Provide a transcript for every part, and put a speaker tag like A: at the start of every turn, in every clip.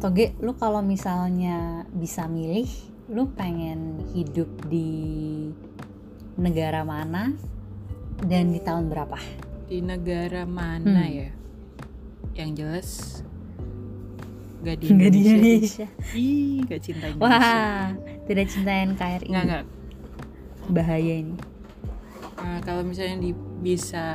A: Toge lu kalau misalnya bisa milih lu pengen hidup di negara mana dan di tahun berapa?
B: Di negara mana
A: Hmm.
B: ya? Yang jelas gak di
A: nggak di
B: Indonesia,
A: Indonesia.
B: Ih gak cinta Indonesia.
A: wah tidak cinta NKRI
B: nggak nggak.
A: Bahaya ini.
B: Nah, kalau misalnya di, bisa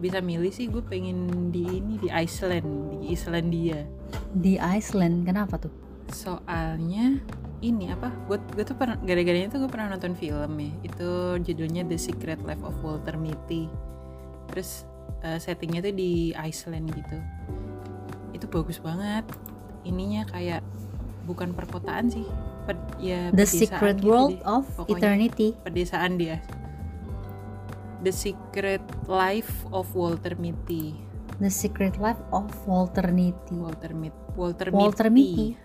B: bisa milih sih gue pengen di ini di Iceland di Islandia.
A: Di Iceland kenapa tuh?
B: Soalnya ini apa gue gue tuh pernah gara-garanya tuh gue pernah nonton film ya. Itu judulnya The Secret Life of Walter Mitty. Terus eh, settingnya tuh di Iceland gitu. Itu bagus banget. Ininya kayak bukan perkotaan sih ped- ya
A: The Secret
B: gitu
A: World
B: deh.
A: of
B: Pokoknya
A: Eternity.
B: pedesaan dia The Secret Life of Walter Mitty
A: The Secret Life of Walter Mitty
B: Walter Mit Walter,
A: Walter Mitty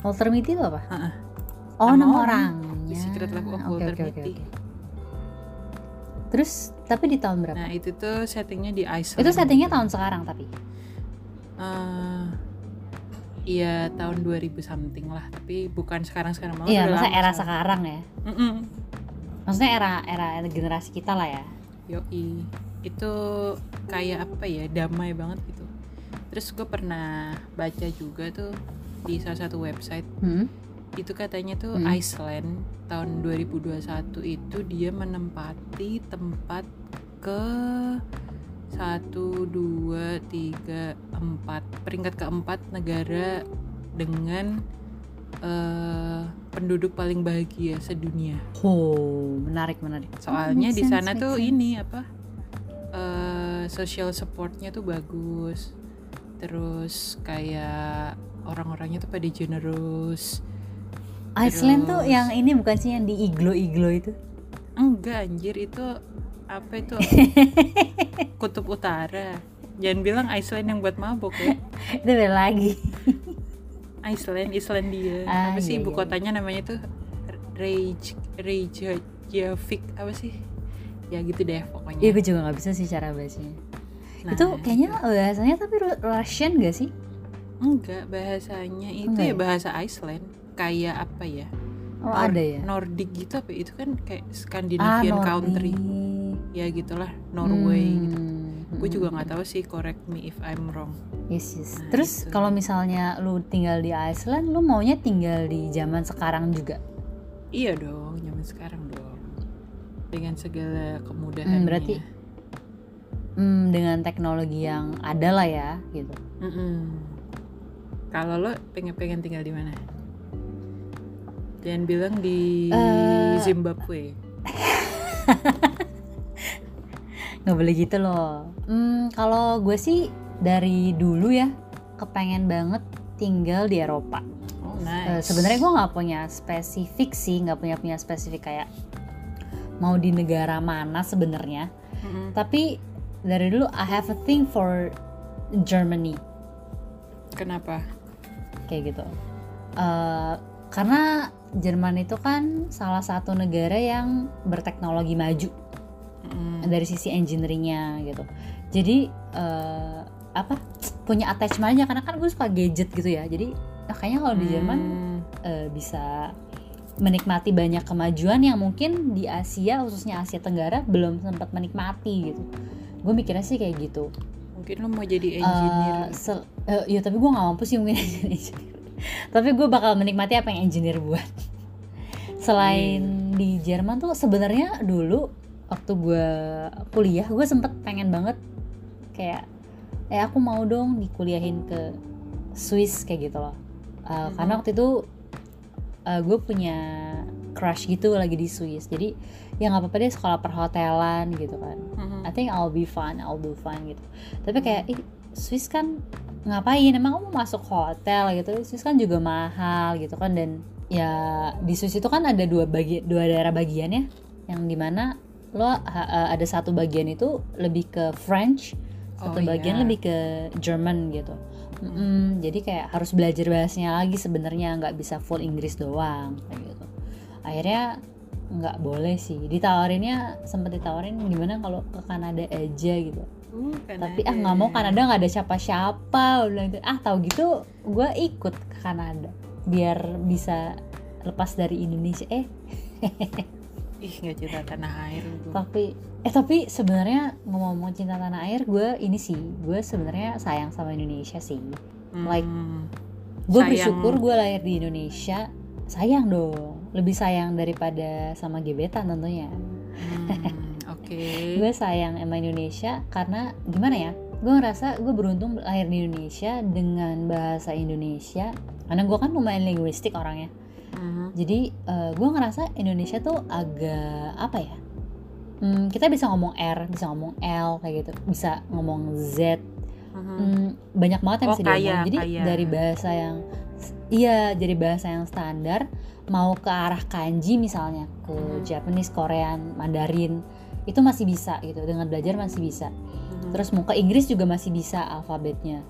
A: Walter Mitty itu apa?
B: Ha-ha.
A: Oh
B: Nama
A: nama
B: orang.
A: orangnya
B: The Secret Life of
A: Oke,
B: Walter
A: oke,
B: Mitty.
A: oke. Terus tapi di tahun berapa?
B: Nah itu tuh settingnya di Iceland
A: itu settingnya tahun sekarang tapi
B: Eh, Iya tahun 2000 something lah Tapi bukan sekarang-sekarang banget
A: Iya, masa era sekarang ya.
B: Mm-mm.
A: Maksudnya era era generasi kita lah ya.
B: Yoi Itu kayak apa ya Damai banget gitu Terus gue pernah baca juga tuh Di salah satu website
A: Hmm?
B: itu katanya tuh
A: Hmm.
B: Iceland tahun 2021 itu dia menempati tempat ke satu dua tiga empat peringkat keempat negara dengan eh, penduduk paling bahagia sedunia
A: Oh, menarik menarik.
B: soalnya
A: make
B: di
A: sense,
B: sana
A: make
B: tuh
A: sense.
B: ini apa eh, social supportnya tuh bagus terus kayak orang-orangnya tuh pada generous
A: Iceland tuh
B: terus-
A: yang ini bukan sih yang di iglo-iglo itu?
B: Enggak anjir itu apa itu kutub utara jangan bilang Iceland yang buat mabok ya
A: itu beda lagi.
B: Iceland Islandia.
A: Ah,
B: apa sih
A: iya,
B: ibu
A: iya,
B: kotanya namanya tuh? Reykj Reykjavik apa sih? Ya gitu deh pokoknya.
A: Iya, gue juga nggak bisa sih cara bacanya.
B: Nah,
A: itu kayaknya bahasanya tapi Ru- Russian gak sih?
B: enggak bahasanya itu
A: Enggak
B: ya
A: ya?
B: bahasa Iceland. Kayak apa ya?
A: Oh, ada ya.
B: Nordic gitu apa? Itu kan kayak
A: Ah,
B: Scandinavian country.
A: Nordic.
B: ya gitulah Norway gitu
A: Hmm,
B: gue juga nggak tahu sih correct me if I'm wrong
A: Yes, yes.
B: Nah,
A: Terus
B: itu.
A: kalau misalnya lu tinggal di Iceland, lu maunya tinggal di zaman sekarang juga?
B: Iya dong, zaman sekarang dong. Dengan segala kemudahannya.
A: Hmm, berarti Hmm, dengan teknologi yang ada lah ya, gitu.
B: Kalau lo pengen-pengen tinggal di mana? Jangan bilang di
A: Eh.
B: Zimbabwe.
A: Nggak boleh gitu loh. Hmm, kalau gue sih dari dulu ya kepengen banget tinggal di Eropa.
B: Oh
A: Eh,
B: nice.
A: Sebenarnya gue nggak punya spesifik sih, nggak punya punya spesifik kayak mau di negara mana sebenarnya.
B: Mm-mm.
A: Tapi dari dulu I have a thing for Germany.
B: Kenapa?
A: kayak gitu Eh, karena Jerman itu kan salah satu negara yang berteknologi maju
B: Mm-mm.
A: dari sisi engineeringnya gitu. Jadi eh, apa punya attachment aja karena kan gue suka gadget gitu ya. Jadi nah, kayaknya kalau di Jerman
B: Hmm.
A: eh, bisa menikmati banyak kemajuan yang mungkin di Asia khususnya Asia Tenggara belum sempat menikmati gitu. Gue mikirnya sih kayak gitu.
B: Mungkin lo mau jadi engineer.
A: Sel- eh, ya tapi gue nggak mampu sih mungkin engineer. Tapi gue bakal menikmati apa yang engineer buat. Selain di Jerman tuh sebenarnya dulu waktu gue kuliah gue sempet pengen banget kayak eh aku mau dong dikuliahin ke Swiss kayak gitu loh Eh,
B: Mhm.
A: karena waktu itu gue punya crush gitu lagi di Swiss jadi ya nggak apa-apa deh sekolah perhotelan gitu kan
B: Mm-mm.
A: I think I'll be fine, I'll do fine gitu. Tapi kayak ih, Swiss kan ngapain? Emang kamu masuk hotel gitu? Swiss kan juga mahal gitu kan dan ya di Swiss itu kan ada dua bagi dua daerah bagian ya, yang di mana lo ha- eh, ada satu bagian itu lebih ke French, satu
B: Oh,
A: bagian
B: iya.
A: lebih ke German gitu. Mm-mm, jadi kayak harus belajar bahasanya lagi sebenarnya nggak bisa full Inggris doang kayak gitu. Akhirnya nggak boleh sih ditawarinnya sempet ditawarin gimana kalau ke Kanada aja gitu
B: Uh,
A: tapi ah nggak mau Kanada nggak ada siapa-siapa udah gitu ah tahu gitu gue ikut ke Kanada biar bisa lepas dari Indonesia eh
B: ih nggak cinta tanah air gue
A: tapi eh tapi sebenarnya ngomong-ngomong cinta tanah air gue ini sih gue sebenarnya sayang sama Indonesia sih. Like,
B: Hmm,
A: gue
B: Sayang.
A: bersyukur gue lahir di Indonesia sayang dong. Lebih sayang daripada sama gebetan tentunya.
B: Hmm, oke.
A: Gue sayang sama Indonesia karena gimana ya gue ngerasa gue beruntung lahir di Indonesia dengan bahasa Indonesia. Karena gue kan lumayan linguistik orangnya
B: Mhm.
A: jadi gue ngerasa Indonesia tuh agak apa ya Hmm, kita bisa ngomong R bisa ngomong L kayak gitu bisa ngomong Z
B: Mhm.
A: Hmm, banyak banget yang
B: Oh,
A: bisa
B: kaya,
A: diomongin jadi
B: kaya.
A: dari bahasa yang iya jadi bahasa yang standar mau ke arah kanji misalnya ke
B: Mhm.
A: Japanese Korean Mandarin itu masih bisa gitu dengan belajar masih bisa
B: Mhm.
A: terus mau ke Inggris juga masih bisa alfabetnya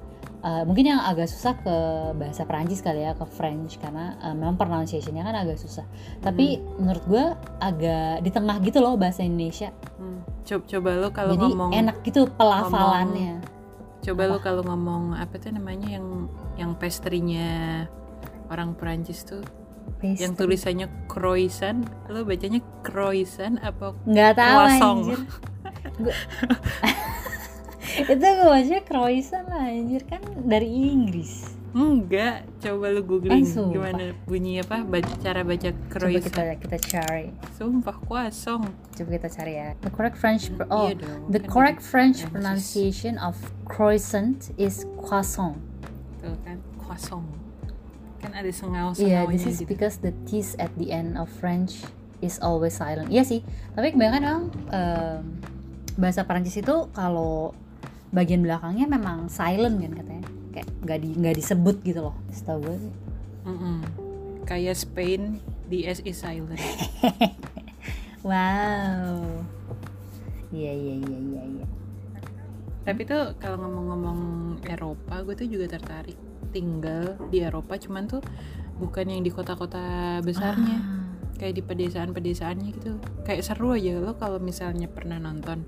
A: Eh, mungkin yang agak susah ke bahasa Perancis kali ya ke French karena eh, memang pronunciationnya kan agak susah tapi menurut gue agak di tengah gitu loh bahasa Indonesia
B: Hmm. coba coba lo kalau
A: jadi
B: ngomong
A: enak gitu pelafalannya
B: coba lo kalau ngomong apa tuh namanya yang yang pastry-nya orang Perancis tuh yang
A: Pastry.
B: tulisannya croissant lo bacanya croissant apa
A: nggak tahu
B: Croissant.
A: itu gue baca croissant lah anjir. Kan dari Inggris.
B: Enggak coba lo googling
A: sumpah.
B: gimana bunyi apa baca, cara baca
A: coba
B: croissant
A: kita kita cari.
B: Sumpah kuasong
A: coba kita cari ya. The correct French oh
B: Iya dong,
A: the
B: kan
A: correct
B: dari
A: French pronunciation of croissant is croissant.
B: Tuh kan kuasong kan ada sengau
A: Iya,
B: sengaunya
A: this is
B: gitu.
A: because the T's at the end of French is always silent. Iya sih, tapi kebanyakan memang em, bahasa Perancis itu kalau bagian belakangnya memang silent kan katanya, kayak nggak di nggak disebut gitu loh. Setahu gue sih.
B: Mm-mm. kayak Spain di S is silent
A: Wow. Iya iya iya iya iya.
B: Tapi tuh kalau ngomong-ngomong Eropa, gue tuh juga tertarik tinggal di Eropa, cuman tuh bukan yang di kota-kota besarnya,
A: Ah,
B: kayak di pedesaan-pedesaannya gitu. Kayak seru aja lo kalau misalnya pernah nonton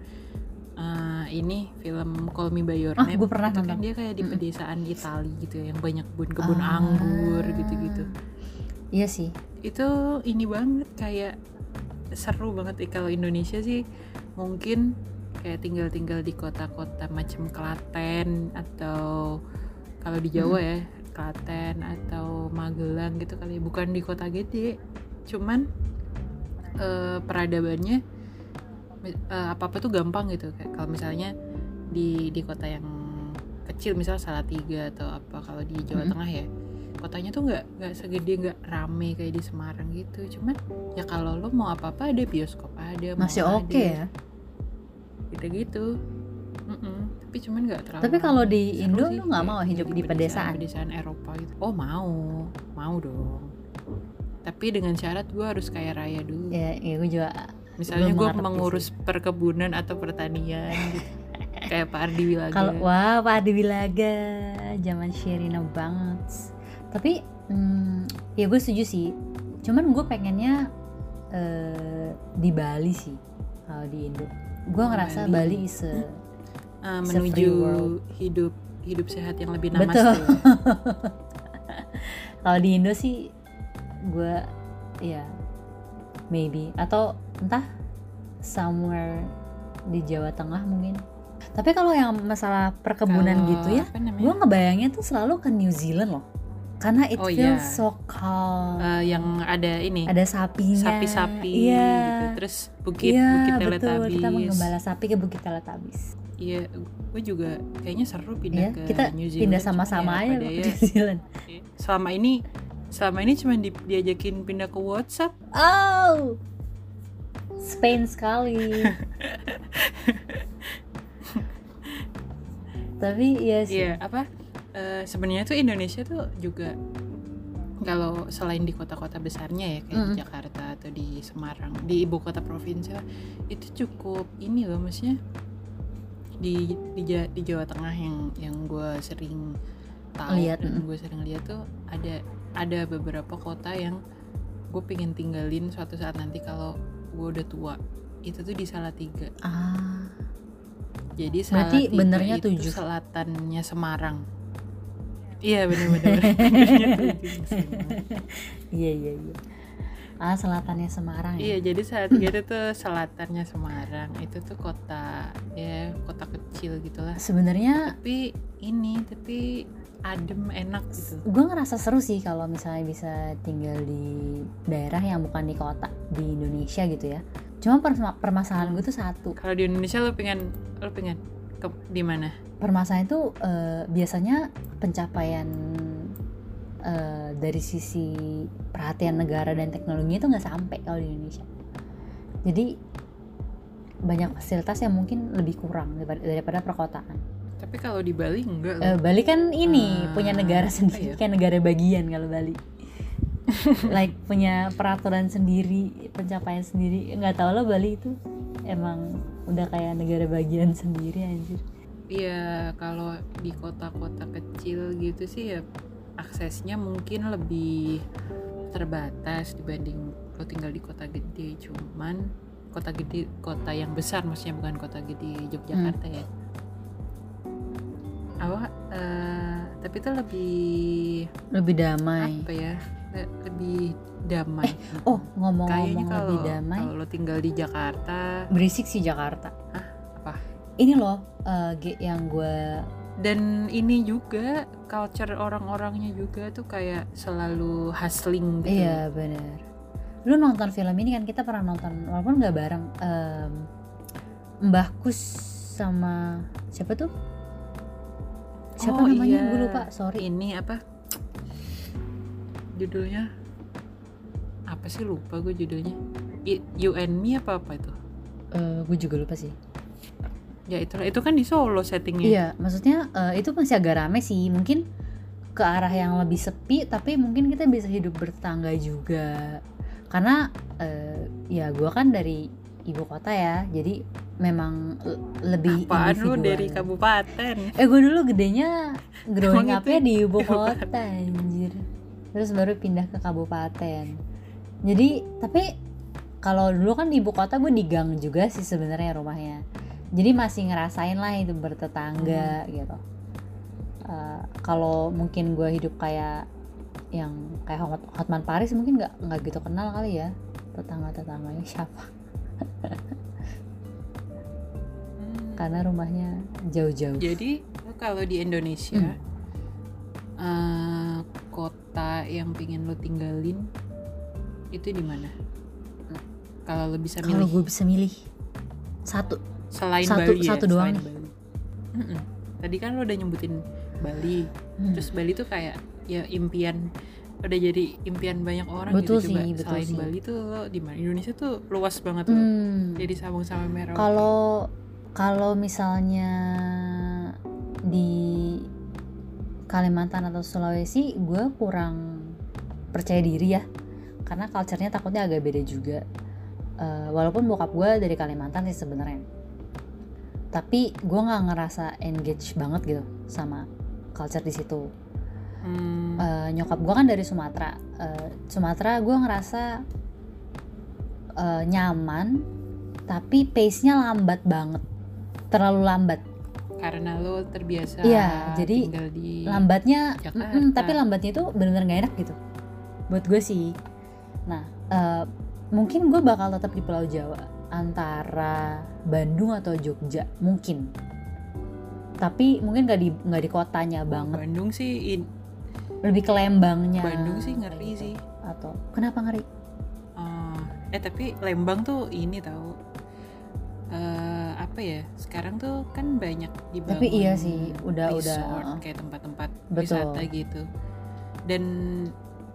B: eh, ini film Call Me by Your
A: Ah,
B: Name.
A: gue pernah
B: itu kan dia kayak di pedesaan Itali gitu, yang banyak kebun-kebun
A: Ah.
B: anggur gitu-gitu.
A: Iya sih.
B: Itu ini banget kayak seru banget kalau Indonesia sih mungkin kayak tinggal-tinggal di kota-kota macam Klaten atau kalau di Jawa ya Klaten atau Magelang gitu kali bukan di kota gede cuman eh, peradabannya apa apa tuh gampang gitu kayak kalau misalnya di di kota yang kecil misal Salatiga atau apa kalau di Jawa
A: Mm-mm.
B: Tengah ya kotanya tuh nggak nggak segede nggak rame kayak di Semarang gitu cuman ya kalau lo mau apa apa ada bioskop ada
A: Masih oke
B: ada,
A: ya.
B: gitu-gitu Mm-mm. tapi cuman nggak terlalu
A: Tapi kalau di Indo
B: sih,
A: lu nggak mau hidup di pedesaan?
B: pedesaan Eropa gitu oh mau mau dong tapi dengan syarat gue harus kaya raya dulu
A: Ya, ya gue juga
B: misalnya gue mengurus perkebunan atau pertanian gitu kayak Pak Ardi Wilaga
A: Kalau wah Pak Adi Wilaga, zaman Sherina banget. Tapi hmm, ya gue setuju sih. Cuman gue pengennya eh, di Bali sih kalau di Indo. Gue ngerasa
B: Bali.
A: Bali is a-
B: Uh,
A: It's a
B: menuju hidup hidup sehat yang lebih namaste
A: kalau di Indo sih gue ya maybe atau entah somewhere di Jawa Tengah mungkin. Tapi kalau yang masalah perkebunan
B: Kalau
A: gitu ya, gue ngebayangnya tuh selalu ke New Zealand loh. Karena it
B: Oh,
A: feels
B: iya.
A: so calm.
B: Uh, yang ada ini
A: ada sapinya.
B: sapi-sapi
A: iya.
B: gitu. Terus bukit
A: iya
B: bukit
A: betul.
B: Teletubbies.
A: Kita mengembala sapi ke bukit Teletubbies.
B: Iya gue juga kayaknya seru pindah
A: ya
B: ke
A: kita
B: New Zealand
A: pindah sama-sama
B: ya
A: aja ke
B: daya,
A: New Zealand.
B: Selama ini selama ini cuma di, diajakin pindah ke WhatsApp?
A: Oh Spain sekali tapi ya sih
B: Iya apa eh, sebenarnya tuh Indonesia tuh juga kalau selain di kota-kota besarnya ya kayak di
A: Mm.
B: Jakarta atau di Semarang di ibu kota provinsi lah, itu cukup ini loh maksudnya di di, di Jawa Tengah yang yang gue sering tahu
A: Lihat,
B: dan
A: mm.
B: gue sering lihat tuh ada ada beberapa kota yang gue pengen tinggalin suatu saat nanti kalau gue udah tua itu tuh di Salatiga
A: ah
B: jadi
A: Berarti
B: Salatiga
A: benernya
B: itu
A: tujuh.
B: selatannya Semarang iya Semarang.
A: iya iya iya ah selatannya Semarang ya
B: Iya, jadi Salatiga itu tuh selatannya Semarang. Itu tuh kota ya, kota kecil gitulah.
A: sebenarnya
B: Tapi ini, tapi adem, enak gitu.
A: gue ngerasa seru sih kalau misalnya bisa tinggal di daerah yang bukan di kota di Indonesia gitu ya cuma permasalahan gue tuh satu
B: Kalau di Indonesia lo pengen lo pengen ke di mana?
A: permasalahan itu eh, biasanya pencapaian eh, dari sisi perhatian negara dan teknologi itu nggak sampai kalau di Indonesia jadi banyak fasilitas yang mungkin lebih kurang daripada perkotaan
B: Tapi kalau di Bali enggak.
A: Eh, Bali kan ini
B: Ah,
A: punya negara
B: apa
A: sendiri
B: ya?
A: kayak negara bagian kalau Bali like punya peraturan sendiri pencapaian sendiri nggak tahu lo Bali itu emang udah kayak negara bagian sendiri anjir
B: Iya, kalau di kota-kota kecil gitu sih ya aksesnya mungkin lebih terbatas dibanding lo tinggal di kota gede. Cuman kota gede, kota yang besar maksudnya bukan kota gede Yogyakarta ya. Apa? eh, tapi itu lebih
A: lebih damai
B: apa ya? le- Lebih damai.
A: oh
B: Kayaknya
A: ngomong-ngomong
B: kalau
A: lebih damai
B: kalau lo tinggal di Jakarta
A: berisik sih Jakarta
B: apa?
A: ini loh eh, Ge, yang gue
B: dan ini juga culture orang-orangnya juga tuh kayak selalu hustling gitu.
A: iya bener lu nonton film ini kan kita pernah nonton walaupun nggak bareng em, Mbah Kus sama siapa tuh siapa
B: Oh,
A: namanya
B: iya.
A: gue lupa sorry
B: Ini apa? Judulnya apa sih lupa gue judulnya. You and Me apa apa itu?
A: gue juga lupa sih
B: Ya itu itu kan di Solo settingnya.
A: Iya, maksudnya eh, itu masih agak rame sih. Mungkin ke arah yang lebih sepi, tapi mungkin kita bisa hidup bertetangga juga. Karena eh, ya gue kan dari ibu kota ya, jadi memang le- lebih
B: Apaan lu dari kabupaten?
A: Eh gue dulu gedenya growing up-nya di ibu kota anjir. Terus baru pindah ke kabupaten. Jadi tapi kalau dulu kan di ibu kota gue di gang juga sih sebenarnya rumahnya. Jadi masih ngerasain lah itu bertetangga gitu. Eh, kalau mungkin gue hidup kayak yang kayak Hot- Hotman Paris mungkin nggak nggak gitu kenal kali ya tetangga tetangganya siapa
B: Hmm.
A: karena rumahnya jauh-jauh.
B: Jadi kalau di Indonesia
A: Hmm.
B: eh, kota yang pingin lo tinggalin itu di mana? Kalau lo bisa
A: Kalau
B: milih
A: gue bisa milih satu
B: selain
A: satu-
B: Bali ya,
A: satu doang
B: selain. Bali. Mm-mm. Tadi kan lo udah nyebutin Bali,
A: Hmm.
B: terus Bali tuh kayak ya impian udah jadi impian banyak orang
A: Betul
B: gitu. Coba
A: sih, betul
B: selain
A: sih.
B: Bali tuh lo di mana? Indonesia tuh luas banget loh.
A: Hmm.
B: Jadi sabung sama Merauke.
A: kalau kalau misalnya di Kalimantan atau Sulawesi gue kurang percaya diri ya. Karena culture-nya takutnya agak beda juga. Eh, walaupun bokap gue dari Kalimantan sih sebenarnya. Tapi gue nggak ngerasa engage banget gitu sama culture di situ.
B: Hmm,
A: Eh, nyokap gue kan dari Sumatera. Eh, Sumatera gue ngerasa eh, nyaman tapi pace-nya lambat banget terlalu lambat
B: karena lo terbiasa
A: Iya, jadi
B: tinggal di
A: lambatnya
B: Jakarta.
A: mm-mm, tapi lambatnya itu benar-benar gak enak gitu buat gue sih nah eh, mungkin gue bakal tetap di Pulau Jawa antara Bandung atau Jogja mungkin tapi mungkin gak di nggak di kotanya banget
B: Bandung sih in-
A: lebih ke Lembangnya
B: Bandung sih ngeri
A: gitu.
B: sih.
A: atau kenapa ngeri
B: Oh, eh tapi Lembang tuh ini tahu eh apa ya sekarang tuh kan banyak dibangun
A: Tapi iya sih, udah- udah,
B: resort,
A: uh-uh.
B: kayak tempat-tempat wisata gitu. Dan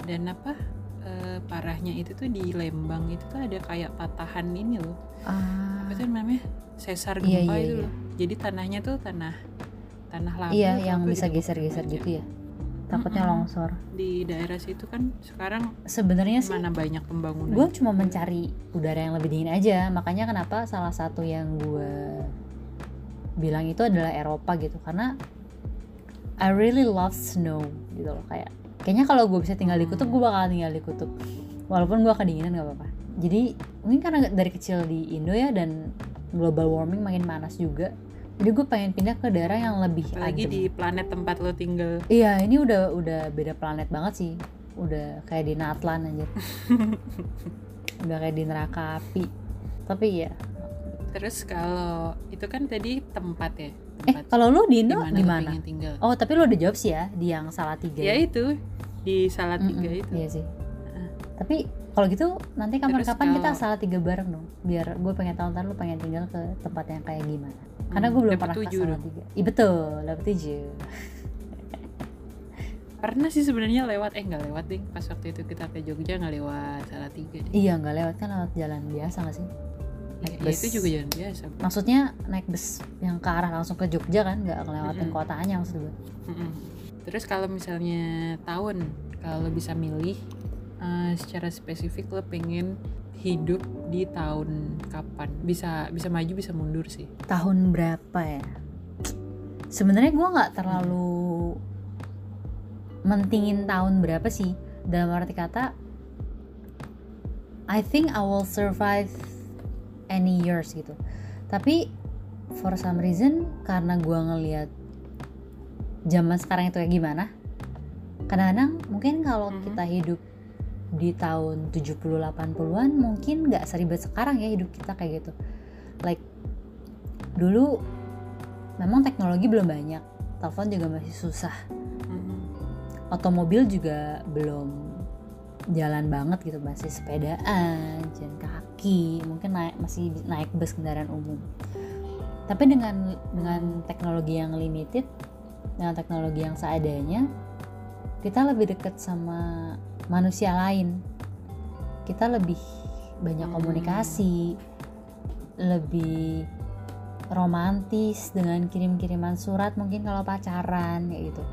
B: dan apa eh, parahnya itu tuh di Lembang itu tuh ada kayak patahan ini loh.
A: Ah.
B: Apa tuh namanya? Sesar
A: Iya,
B: gempa
A: iya,
B: itu
A: iya.
B: loh. Jadi tanahnya tuh tanah tanah lava
A: iya yang bisa
B: gitu,
A: geser-geser gitu ya takutnya
B: Mm-mm.
A: longsor.
B: Di daerah situ kan sekarang
A: sebenarnya sih
B: mana banyak pembangunan?
A: gue cuma mencari udara yang lebih dingin aja. Makanya kenapa salah satu yang gue bilang itu adalah Eropa gitu. Karena I really love snow gitu loh. Kayak kayaknya kalau gue bisa tinggal di kutub gue bakal tinggal di kutub. Walaupun gue kedinginan nggak apa-apa. Jadi mungkin karena dari kecil di Indo ya dan global warming makin panas juga jadi gue pengen pindah ke daerah yang lebih adem.
B: di planet tempat lo tinggal.
A: iya ini udah udah beda planet banget sih. Udah kayak di Natlan anjir. Udah kayak di neraka api. Tapi ya
B: Terus kalau itu kan tadi tempat ya,
A: eh
B: tempat
A: kalau lu di Indo di
B: lo
A: mana oh tapi lu udah jawab sih ya di yang salah tiga
B: Ya itu. Di salah tiga
A: Mm-mm,
B: itu.
A: iya sih tapi kalau gitu nanti kapan-kapan kita
B: kalau-
A: salah tiga bareng dong biar gue pengen tahu ntar lu pengen tinggal ke tempat yang kayak gimana karena
B: Hmm,
A: gue belum pernah ke salah tiga iya betul dapet tujuh
B: Pernah sih sebenarnya lewat eh nggak lewat deh pas waktu itu kita ke Jogja nggak lewat salah tiga deh.
A: iya nggak lewat kan lewat jalan biasa nggak sih naik
B: Ya,
A: bus.
B: itu juga jalan biasa.
A: maksudnya naik bus yang ke arah langsung ke Jogja kan nggak ngelewatin
B: Mm-mm.
A: kotanya maksud gue
B: Mm-mm. Terus kalau misalnya tahun, kalau bisa milih eh, secara spesifik lo pengen hidup di tahun kapan? Bisa bisa maju bisa mundur sih.
A: tahun berapa ya sebenarnya gue nggak terlalu mentingin tahun berapa sih dalam arti kata I think I will survive any years gitu tapi for some reason karena gue ngelihat zaman sekarang itu kayak gimana kadang-kadang mungkin kalau
B: Mhm.
A: kita hidup di tahun 70-80an mungkin nggak seribet sekarang ya hidup kita kayak gitu. Like dulu memang teknologi belum banyak telepon juga masih susah.
B: Mm-mm.
A: otomobil juga belum jalan banget gitu masih sepedaan jalan kaki mungkin naik masih naik bus kendaraan umum. Tapi dengan dengan teknologi yang limited dengan teknologi yang seadanya kita lebih dekat sama manusia lain kita lebih banyak
B: Hmm.
A: komunikasi lebih romantis dengan kirim-kiriman surat mungkin kalau pacaran kayak gitu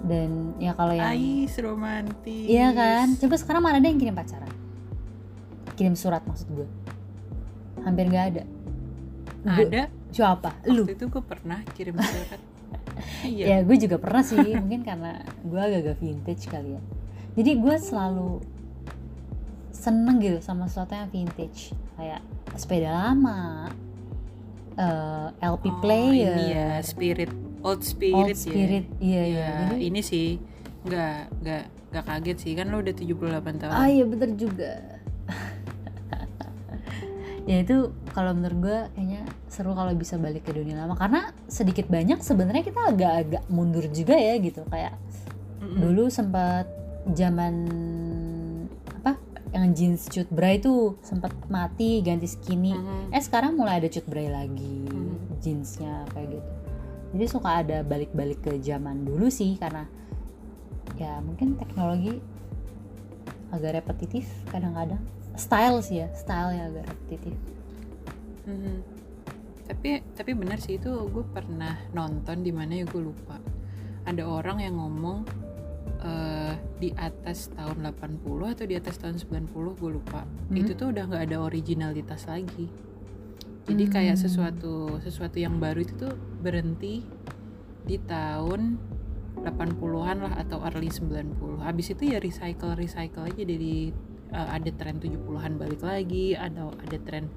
A: dan ya kalau yang
B: Ais romantis.
A: Iya kan? Coba sekarang mana ada yang kirim pacaran? Kirim surat maksud gue. Hampir gak ada. Gue-
B: Ada.
A: Siapa? Lu.
B: Waktu itu gue pernah kirim surat. iya.
A: Ya gue juga pernah sih. Mungkin karena gue agak-agak vintage kali ya. Jadi gue selalu seneng gitu sama sesuatu yang vintage. Kayak sepeda lama, eh, LP
B: Oh,
A: player,
B: Ini ya spirit old spirit,
A: old
B: ya.
A: spirit. Iya, iya.
B: Ya,
A: Jadi,
B: ini sih nggak nggak nggak kaget sih kan lo udah 78 tahun.
A: Ah iya bener juga. ya itu kalau menurut gue kayaknya seru kalau bisa balik ke dunia lama karena sedikit banyak sebenarnya kita agak-agak mundur juga ya gitu kayak
B: Mm-mm.
A: dulu sempat zaman apa yang jeans cut bray itu sempat mati ganti skinny
B: Mhm.
A: eh sekarang mulai ada cut bray lagi
B: Mhm.
A: jeansnya kayak gitu jadi suka ada balik-balik ke zaman dulu sih karena ya mungkin teknologi agak repetitif kadang-kadang style sih ya style yang agak repetitif
B: Mhm. Tapi tapi benar sih itu gue pernah nonton di mana ya gue lupa. Ada orang yang ngomong eh, di atas tahun 80 atau di atas tahun 90 gue lupa.
A: Hmm.
B: Itu tuh udah nggak ada originalitas lagi. Jadi kayak
A: Hmm.
B: sesuatu sesuatu yang baru itu tuh berhenti di tahun 80-an lah atau early 90. Habis itu ya recycle recycle aja dari eh, ada tren 70-an balik lagi, ada ada tren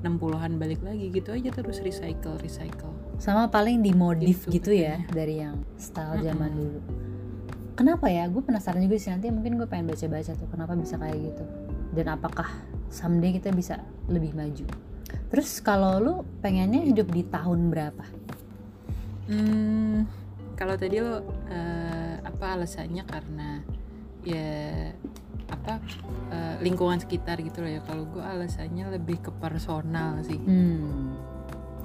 B: 60-an balik lagi gitu aja terus recycle recycle.
A: sama paling dimodif
B: Gitu
A: gitu ya dari yang style zaman
B: Mm-mm.
A: dulu kenapa ya? Gue penasaran juga sih nanti mungkin gue pengen baca-baca tuh kenapa bisa kayak gitu. Dan apakah someday kita bisa lebih maju. Terus kalau lu pengennya hidup di tahun berapa?
B: Hmm, kalau tadi lo eh, apa alasannya? Karena ya apa eh, lingkungan sekitar gitu loh ya. Kalau gue alasannya lebih ke personal sih.
A: hmm.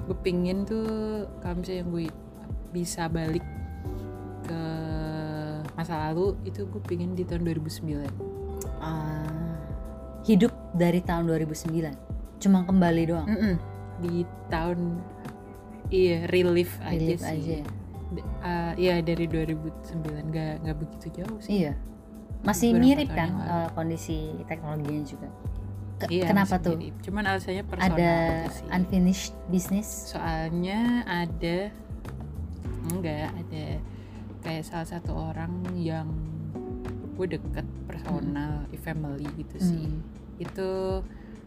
B: Gue pingin tuh kalau misalnya gue bisa balik masa lalu itu gue pingin di tahun 2009.
A: Ah, hidup dari tahun 2009 cuma kembali doang
B: Mm-mm. Di tahun iya relief,
A: Relief
B: aja sih.
A: aja ya?
B: Eh, Iya dari 2009 nggak nggak begitu jauh sih.
A: iya masih mirip kan eh, kondisi teknologinya juga Ke-
B: Iya,
A: kenapa tuh
B: mirip. Cuman alasannya personal
A: ada
B: sih.
A: unfinished business
B: Soalnya ada enggak ada kayak salah satu orang yang gue deket personal family gitu sih
A: Hmm.
B: itu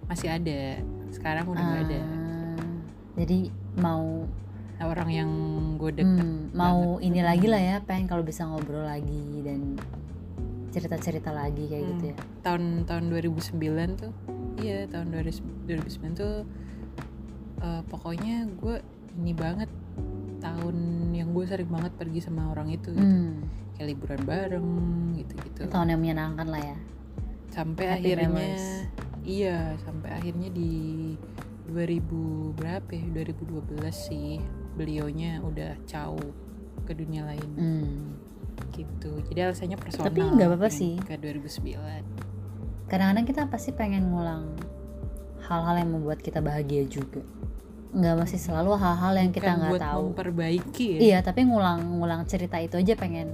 B: masih ada sekarang udah nggak ada
A: Ah, jadi mau
B: Nah, orang yang gue deket
A: hmm, mau
B: banget.
A: ini lagi lah ya pengen kalau bisa ngobrol lagi dan cerita-cerita lagi kayak
B: Hmm.
A: gitu ya
B: tahun tahun 2009 tuh iya tahun 2009 tuh eh, pokoknya gue ini banget tahun yang gue sering banget pergi sama orang itu gitu.
A: hmm.
B: kayak liburan bareng gitu gitu
A: tahun yang menyenangkan lah ya
B: sampai
A: Happy
B: akhirnya
A: memories.
B: iya sampai akhirnya di 2000 berapa ya 2012 sih beliaunya udah jauh ke dunia lain
A: hmm.
B: gitu jadi alasannya personal
A: Tapi nggak apa-apa sih.
B: ke 2009
A: kadang-kadang kita pasti pengen ngulang hal-hal yang membuat kita bahagia juga nggak masih selalu hal-hal yang kita nggak tahu
B: memperbaiki ya
A: iya tapi ngulang-ngulang cerita itu aja pengen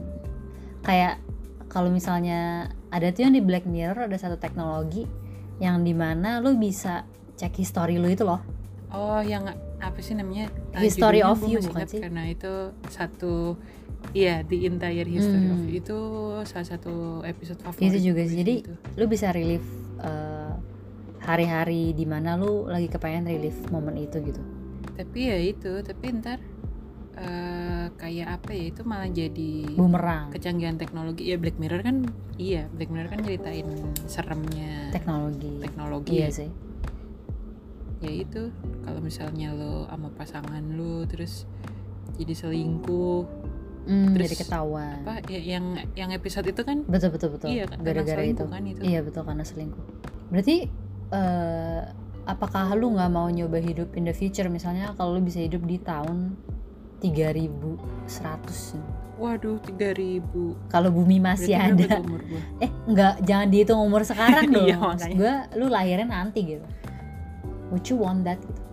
A: kayak kalau misalnya ada tuh yang di Black Mirror ada satu teknologi yang di mana lu bisa cek history lu itu loh
B: Oh, yang apa sih namanya? Ah,
A: History of You, bukan sih?
B: Karena itu satu, iya, the entire history of
A: Hmm.
B: You itu salah satu episode favorit.
A: Itu juga sih. Jadi,
B: itu.
A: lu bisa relive eh, hari-hari di mana lu lagi kepengen relive momen itu gitu
B: tapi ya itu, tapi ntar eh, kayak apa ya? Itu malah jadi
A: bumerang
B: kecanggihan teknologi. Ya Black Mirror kan, iya, Black Mirror kan nyeritain seremnya
A: teknologi
B: teknologi.
A: iya
B: ya.
A: sih
B: ya itu kalau misalnya lo sama pasangan lo terus jadi selingkuh
A: Hmm,
B: Terus
A: jadi ketahuan
B: apa ya, yang yang episode itu kan
A: betul betul betul
B: iya
A: gara-gara itu
B: kan itu
A: iya betul karena selingkuh berarti eh, apakah lu nggak mau nyoba hidup in the future? Misalnya kalau lu bisa hidup di tahun 3100
B: waduh 3000
A: kalau bumi masih
B: Berarti
A: ada.
B: umur gua?
A: eh nggak jangan dihitung umur sekarang dong.
B: Iya,
A: Maksud
B: makanya.
A: gue lu lahirnya nanti gitu. Would you want that? Gitu?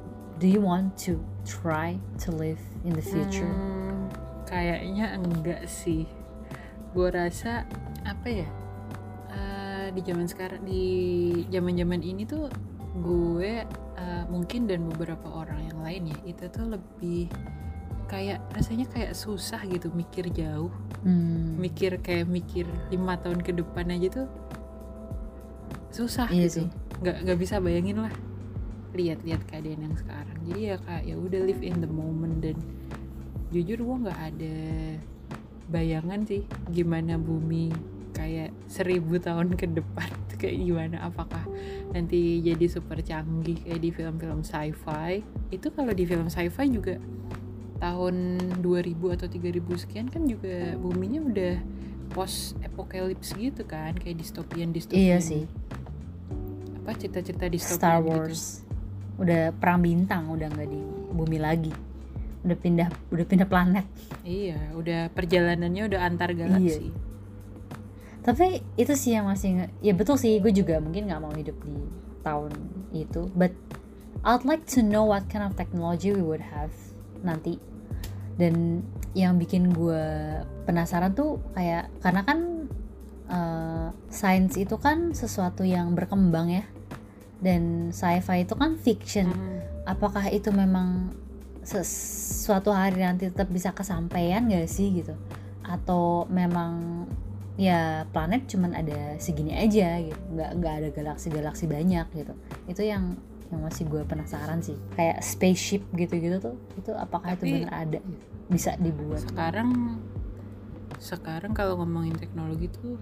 A: do you want to try to live in the future?
B: Hmm, kayaknya enggak sih. Gue rasa apa ya di zaman sekarang di zaman zaman ini tuh gue eh, mungkin dan beberapa orang yang lain ya itu tuh lebih kayak rasanya kayak susah gitu mikir jauh.
A: Hmm,
B: mikir kayak mikir lima tahun ke depan aja tuh susah
A: Iya
B: gitu.
A: sih.
B: nggak nggak bisa bayangin lah. Lihat-lihat keadaan yang sekarang. Jadi ya kayak ya udah live in the moment dan jujur gua nggak ada bayangan sih gimana bumi kayak seribu tahun ke depan kayak gimana? Apakah nanti jadi super canggih kayak di film-film sci-fi? Itu kalau di film sci-fi juga tahun 2000 atau 3000 sekian kan juga buminya udah post apocalypse gitu kan? Kayak dystopian dystopian.
A: Iya sih.
B: Apa cerita-cerita dystopian
A: Star
B: gitu.
A: Wars. Udah perang bintang udah nggak di bumi lagi. Udah pindah udah pindah planet.
B: Iya udah perjalanannya udah antar galaksi.
A: Iya. Tapi itu sih yang masih ya betul sih gue juga mungkin nggak mau hidup di tahun itu but I'd like to know what kind of technology we would have nanti. Dan yang bikin gue penasaran tuh kayak karena kan eh, sains itu kan sesuatu yang berkembang ya. Dan sci-fi itu kan fiction.
B: Hmm.
A: apakah itu memang ses- suatu hari nanti tetap bisa kesampaian gak sih gitu? Atau memang ya planet cuman ada segini aja gitu. Nggak nggak ada galaksi-galaksi banyak gitu. Itu yang yang masih gue penasaran sih. Kayak spaceship gitu-gitu tuh itu apakah itu
B: Tapi-
A: benar ada? Gitu? bisa dibuat?
B: sekarang sekarang kalau ngomongin teknologi tuh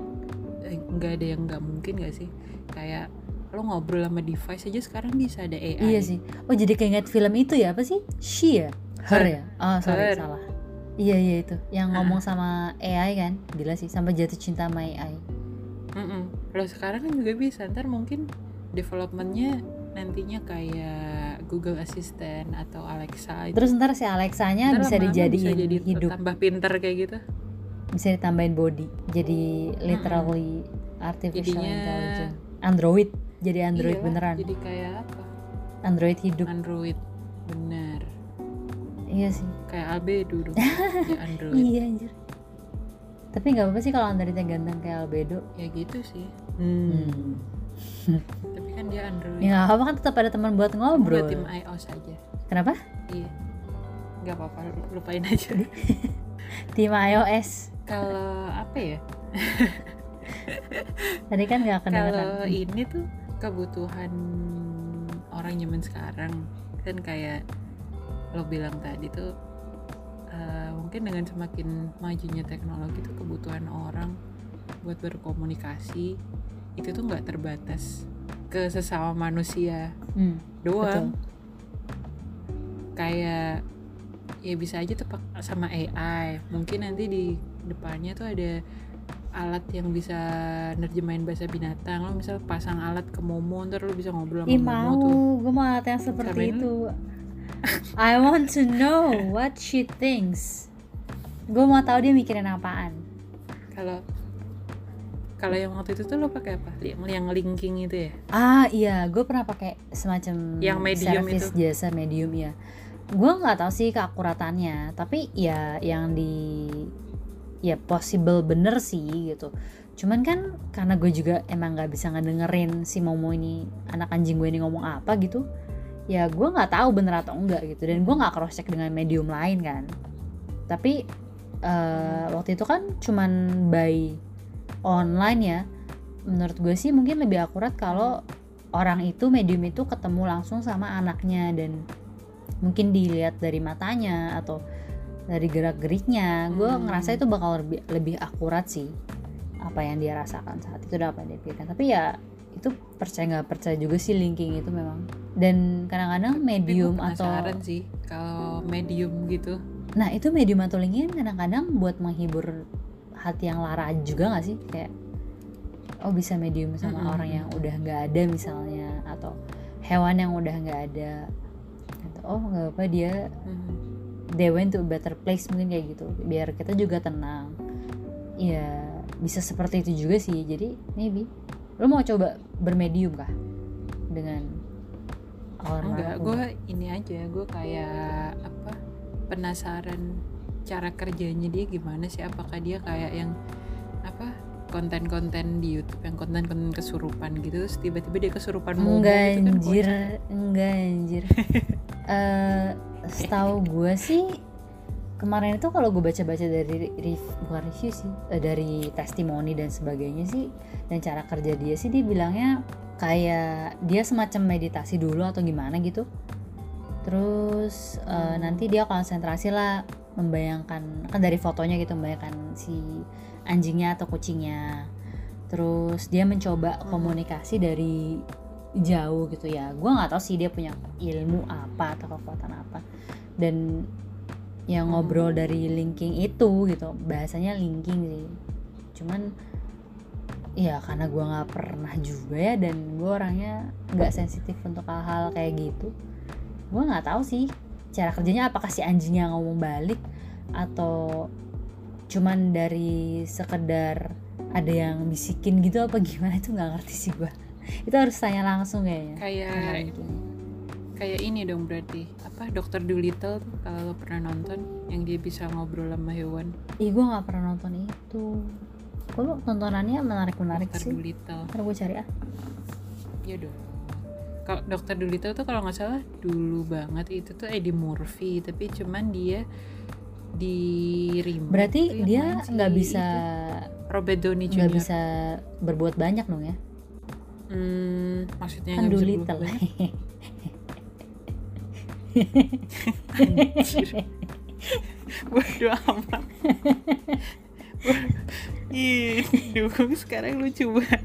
B: eh, nggak ada yang nggak mungkin gak sih? Kayak lo ngobrol sama device aja sekarang bisa ada AI
A: iya sih. Oh jadi kayak ingat film itu ya apa sih? She ya? Her,
B: Her.
A: ya? Oh sorry
B: Her.
A: salah iya iya itu. Yang ngomong sama AI kan? Gila sih sampai jatuh cinta sama AI
B: Mm-mm. Kalau sekarang kan juga bisa. Ntar mungkin developmentnya nantinya kayak Google Assistant atau Alexa itu.
A: Terus ntar si Alexanya
B: Ntar
A: bisa dijadiin
B: bisa jadi
A: hidup.
B: tambah pinter kayak gitu.
A: Bisa ditambahin body jadi literally artificial
B: Jadinya-
A: intelligence. Android jadi android
B: Iya,
A: beneran.
B: jadi kayak apa?
A: Android hidup.
B: Android bener
A: iya sih.
B: Kayak albedo dong ya Android.
A: Iya anjir. Tapi nggak apa-apa sih kalau androidnya ganteng kayak albedo.
B: Ya gitu sih.
A: Hmm.
B: tapi kan dia Android.
A: Ya nggak apa-apa kan tetap ada teman buat ngobrol.
B: Nggak tim iOS aja.
A: Kenapa?
B: Iya. Nggak apa-apa lupain aja.
A: Tim iOS.
B: Kalau apa ya?
A: Tadi kan nggak kedengeran.
B: Kalau ini tuh kebutuhan orang zaman sekarang. Kan kayak lo bilang tadi tuh uh, mungkin dengan semakin majunya teknologi tuh kebutuhan orang buat berkomunikasi itu tuh nggak terbatas ke sesama manusia
A: Hmm,
B: doang. kayak ya bisa aja tuh pak- sama AI mungkin nanti di depannya tuh ada alat yang bisa nerjemahin bahasa binatang. Lo misal pasang alat ke Momo ntar lo bisa ngobrol sama
A: Ih
B: Momo
A: mau,
B: tuh.
A: Gue mau alat yang seperti
B: ini-
A: itu. I want to know what she thinks. Gue mau tahu dia mikirin apaan.
B: kalau kalau yang waktu itu tuh lo pakai apa yang, linking itu ya
A: Ah iya, gue pernah pakai semacam
B: Yang medium
A: service
B: itu.
A: jasa medium ya. Gue nggak tahu sih keakuratannya, tapi ya yang di ya possible bener sih gitu. Cuman kan karena gue juga emang nggak bisa ngedengerin si Momo ini anak anjing gue ini ngomong apa gitu, ya gue nggak tahu bener atau enggak gitu. Dan gue nggak cross check dengan medium lain kan. Tapi eh, waktu itu kan cuman by online ya menurut gue sih mungkin lebih akurat kalau orang itu medium itu ketemu langsung sama anaknya dan mungkin dilihat dari matanya atau dari gerak geriknya gue
B: Hmm.
A: ngerasa itu bakal lebih lebih akurat sih apa yang dia rasakan saat itu dan apa yang dia pikirkan tapi ya itu percaya nggak percaya juga sih linking itu memang. Dan kadang-kadang medium atau
B: sih kalau medium gitu.
A: Nah itu medium atau linkin kadang-kadang buat menghibur hati yang lara juga gak sih? Kayak oh bisa medium sama
B: Mm-mm.
A: orang yang udah nggak ada misalnya atau hewan yang udah nggak ada. Atau oh nggak apa dia
B: Hmm.
A: they went to a better place mungkin kayak gitu. Biar kita juga tenang. Ya bisa seperti itu juga sih. Jadi maybe lo mau coba bermedium kah? Dengan
B: enggak
A: almarhum?
B: gue ini aja gue kayak apa penasaran cara kerjanya dia gimana sih? Apakah dia kayak yang apa konten-konten di YouTube yang konten-konten kesurupan gitu terus tiba-tiba dia kesurupan
A: enggak
B: gitu kan
A: anjir. enggak anjir. Eh setahu gue sih kemarin itu kalau gue baca-baca dari rev- bukan review sih eh, dari testimoni dan sebagainya sih dan cara kerja dia sih dia bilangnya kayak dia semacam meditasi dulu atau gimana gitu terus
B: Hmm.
A: nanti dia konsentrasi lah membayangkan kan dari fotonya gitu membayangkan si anjingnya atau kucingnya terus dia mencoba
B: Hmm.
A: komunikasi dari jauh gitu ya gue nggak tahu sih dia punya ilmu apa atau kekuatan apa dan yang
B: Hmm.
A: ngobrol dari linking itu gitu bahasanya linking sih cuman ya karena gue nggak pernah juga ya dan gue orangnya nggak sensitif untuk hal-hal kayak gitu gue nggak tahu sih cara kerjanya apakah si anjingnya ngomong balik atau cuman dari sekedar ada yang bisikin gitu apa gimana itu nggak ngerti sih gue itu harus tanya langsung kayaknya
B: kayak
A: linking.
B: Kayak ini dong berarti. Apa dokter Dolittle tuh kalau lo pernah nonton yang dia bisa ngobrol sama hewan?
A: Ih gue nggak pernah nonton itu. Kok tontonannya menarik menarik
B: dokter
A: sih?
B: Dolittle
A: ntar gue cari ah.
B: Ya dong. Kalau dokter Dolittle tuh kalau nggak salah dulu banget itu tuh Eddie Murphy tapi cuman dia di remake
A: berarti dia nggak bisa
B: itu, Robert Downey Jr.
A: nggak bisa berbuat banyak dong ya?
B: Hmm, maksudnya
A: kan
B: nggak Bodo amat. Ih, dukung sekarang lucu banget.